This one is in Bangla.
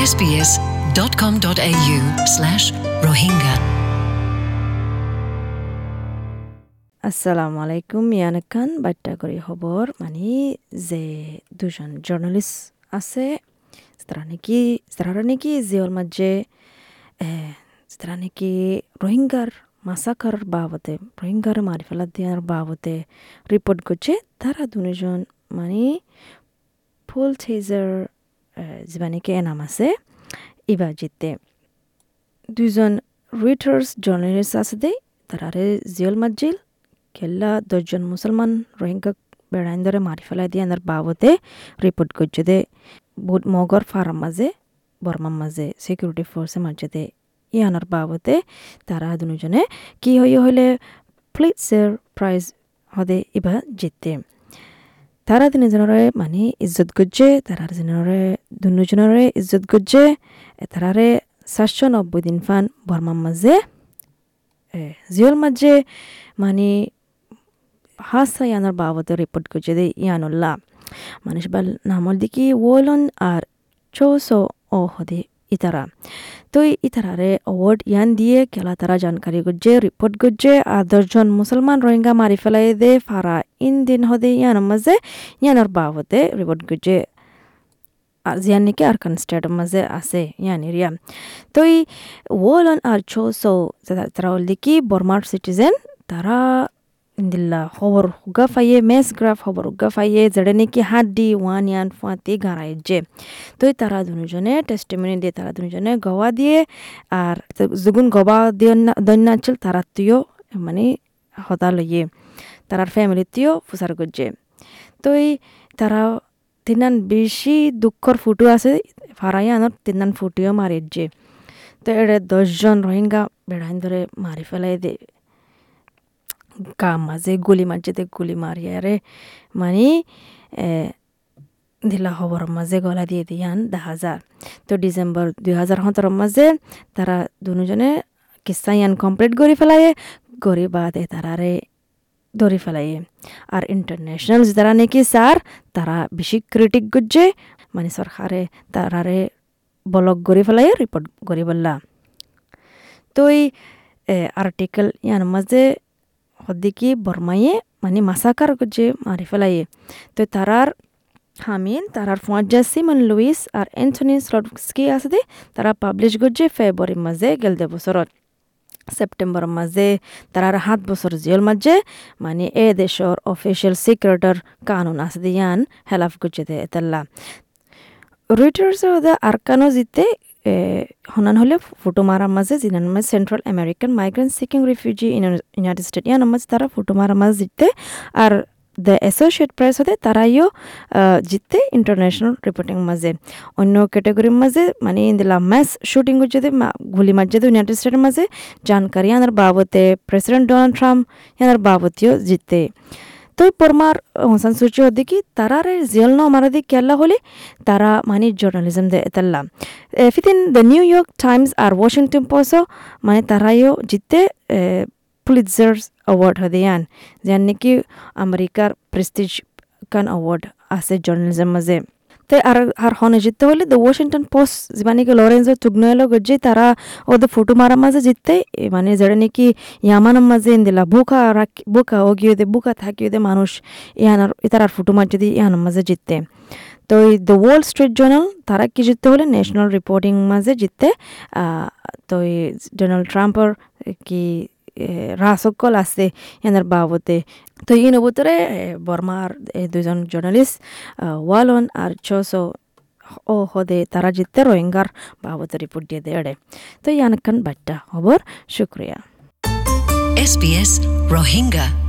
sbs.com.au slash rohingya. আসসালামু আলাইকুম ইয়ান খান বাট্টা করি খবর মানে যে দুজন জার্নালিস্ট আছে তারা নাকি তারা নাকি জিওর মাঝে তারা নাকি রোহিঙ্গার মাসাকার বাবদে রোহিঙ্গার মারি ফেলা দেওয়ার বাবদে রিপোর্ট করছে তারা দুজন মানে ফুল সাইজের যিবা এনাম আছে। ইবা জিতে দুজন রিটার্স জার্নালিস্ট আছে দে তারারে জিওল মাজিল কেল্লা দশজন মুসলমান রোহিঙ্গা বেড়াইন ধরে মারি ফেলাই দিয়ে আনার বাবদে রিপোর্ট করছে দে। বহুত মগর ফার্ম মাঝে বর্মার মাঝে সিকিউরিটি ফোর্সের মাঝে দে। ই আনার বাবদে তারা দুজনে কি হই হইলে ফ্লিটসের প্রাইজ হদে ইবা জিতে। তারা তিনজনরে মানে ইজ্জত করছে তারা জনরে দুজনরে ইজ্জত করছে তারারে সাতশো নব্বই দিন ফান বর্মার মাঝে জিওল মাঝে মানে হাসা ইয়ানোর বাবদে রিপোর্ট করছে দে ইয়ানুল্লাহ। মানুষ বাল নামল দিকি ওলন আর চৌসো ও হদে ইতারা তো ইতারারে অ্যাওয়ার্ড ইয়ান দিয়ে কেলা তারা জানকারি করছে রিপোর্ট করছে আর দশজন মুসলমান রোহিঙ্গা মারি ফেলাই দে ফারা ইন দিন হদে ইয়ানোর মাঝে ইয়ানোর বাবদে রিপোর্ট করছে আর জিয়ান নাকি আরকান স্টেটের মাঝে আছে ইয়ান এরিয়া তো এই ওলন আর চৌসো তারা হল দেখি বর্মার সিটিজেন তারা ইন্দিল্লা খবর হুগা ফাইয়ে মেস গ্রাফ খবর হুগা ফাইয়ে যেড়ে নাকি হাড্ডি ওয়ান ইয়ান ফাঁতি গাড়াই যে তো তারা দুজনে টেস্টিমনি দিয়ে তারা দুজনে গওয়া দিয়ে আর যগুন গবা দিয়ে দন্যা ছিল তারা তুইও মানে হতা লইয়ে তারার ফ্যামিলিতেও ফুসার করছে তো এই তারা তিনান বেশি দুঃখর ফুটো আছে ফারাই আনত তিনান ফুটিও মারির যে তো এড়ে দশজন রোহিঙ্গা বেড়াইন ধরে মারি ফেলাই দে মাঝে গুলি মাঝে গুলি মারিয়ারে মানে দিলা খবর মাঝে গলা দিয়ে দিয়ান দেখা যায় তো ডিসেম্বর দুই হাজার সতেরোর মাঝে তারা দুজনে কিস্সা ইয়ান কমপ্লিট করে ফেলায়ে গড়ি বাদে তারারে ধরে ফেলাইয়ে আর ইন্টারন্যাশনাল যারা নাকি স্যার তারা বেশি ক্রিটিক করছে মানে সরকারে তারারে বলক করে ফেলাই রিপোর্ট করে বললা তো এই আর্টিকেল ইয়ার মাঝে হদ্দিকি বর্মাইয়ে মানে মাসাকার করছে মারি ফেলাইয়ে তো তারার হামিন তারার ফুয়াজ্জা সিমন লুইস আর এন্থনি স্লটস্কি আছে দে তারা পাবলিশ করছে ফেব্রুয়ারির মাঝে গেলদে বছরত সেপ্টেম্বর মাঝে তারার সাত বছর জেল মাঝে মানে এ দেশর অফিসিয়াল সিক্রেটার কানুন আছে দিয়ান হেলাফ করছে দে এতাল্লা রুইটার্স আরকানো জিতে হলে ফটো মারার মাঝে জিনান মাঝে Central American migrant seeking refugee United State ইয়ান মাঝে তারা ফটো মারার মাঝে জিততে আর দ্য অ্যাসোসিয়েট প্রেস হতে তারাইও জিততে ইন্টারন্যাশনাল রিপোর্টিং মাঝে। অন্য ক্যাটেগরির মাঝে মানে ইন্দিলা ম্যাচ শুটিং যদি গুলি মাঝে ইউনাইটেড স্টেটের মাঝে। জানকারি আনার বাবতে প্রেসিডেন্ট ডোনাল্ড ট্রাম্প ইয়ানার বাবতেও জিততে। তো পরমার অংসান সূর্য তারা তারারে জেল ন মারা দি কেল্লা হলে তারা মানে জার্নালিজম দে এতাল্লা ফিতিন দ্য নিউ ইয়র্ক টাইমস আর ওয়াশিংটন পোস্ট মানে তারাইও জিতে পুলিৎজার্স অ্যাওয়ার্ড হদিয়ান যেন নাকি আমেরিকার প্রেস্টিজ কান অ্যাওয়ার্ড আছে জার্নালিজম মাঝে। তো আর আর হনে জিততে হলে দ্য ওয়াশিংটন পোস্ট যিমানিকি লরেন্সো তুগনয়লো গজ্জি, তারা ওদের ফটো মারার মাঝে জিততে মানে যেটা নাকি ইয়ামানের মাঝে দিলা, বুকা রাখি, বুকা ওগিয়ে দে বুকা থাকিয়ে দে মানুষ ইহানার তারার ফটো মার যদি ইহানের মাঝে জিততে। তো এই দ্য ওয়াল স্ট্রিট জার্নাল তারা কি জিততে হলে ন্যাশনাল রিপোর্টিং মাঝে জিততে তো এই ডোনাল্ড ট্রাম্পর কি রাসকল আছে এনার বাবতে তো ইন নবতরে বর্মার দুজন জার্নালিস্ট ওয়ালন আর ছশো ও হদে তারা জিততে রোহিঙ্গার বাবতে রিপোর্ট দিয়ে দেড়ে তো ইয়ানকান বাট্টা খবর শুক্রিয়া SBS Rohingya.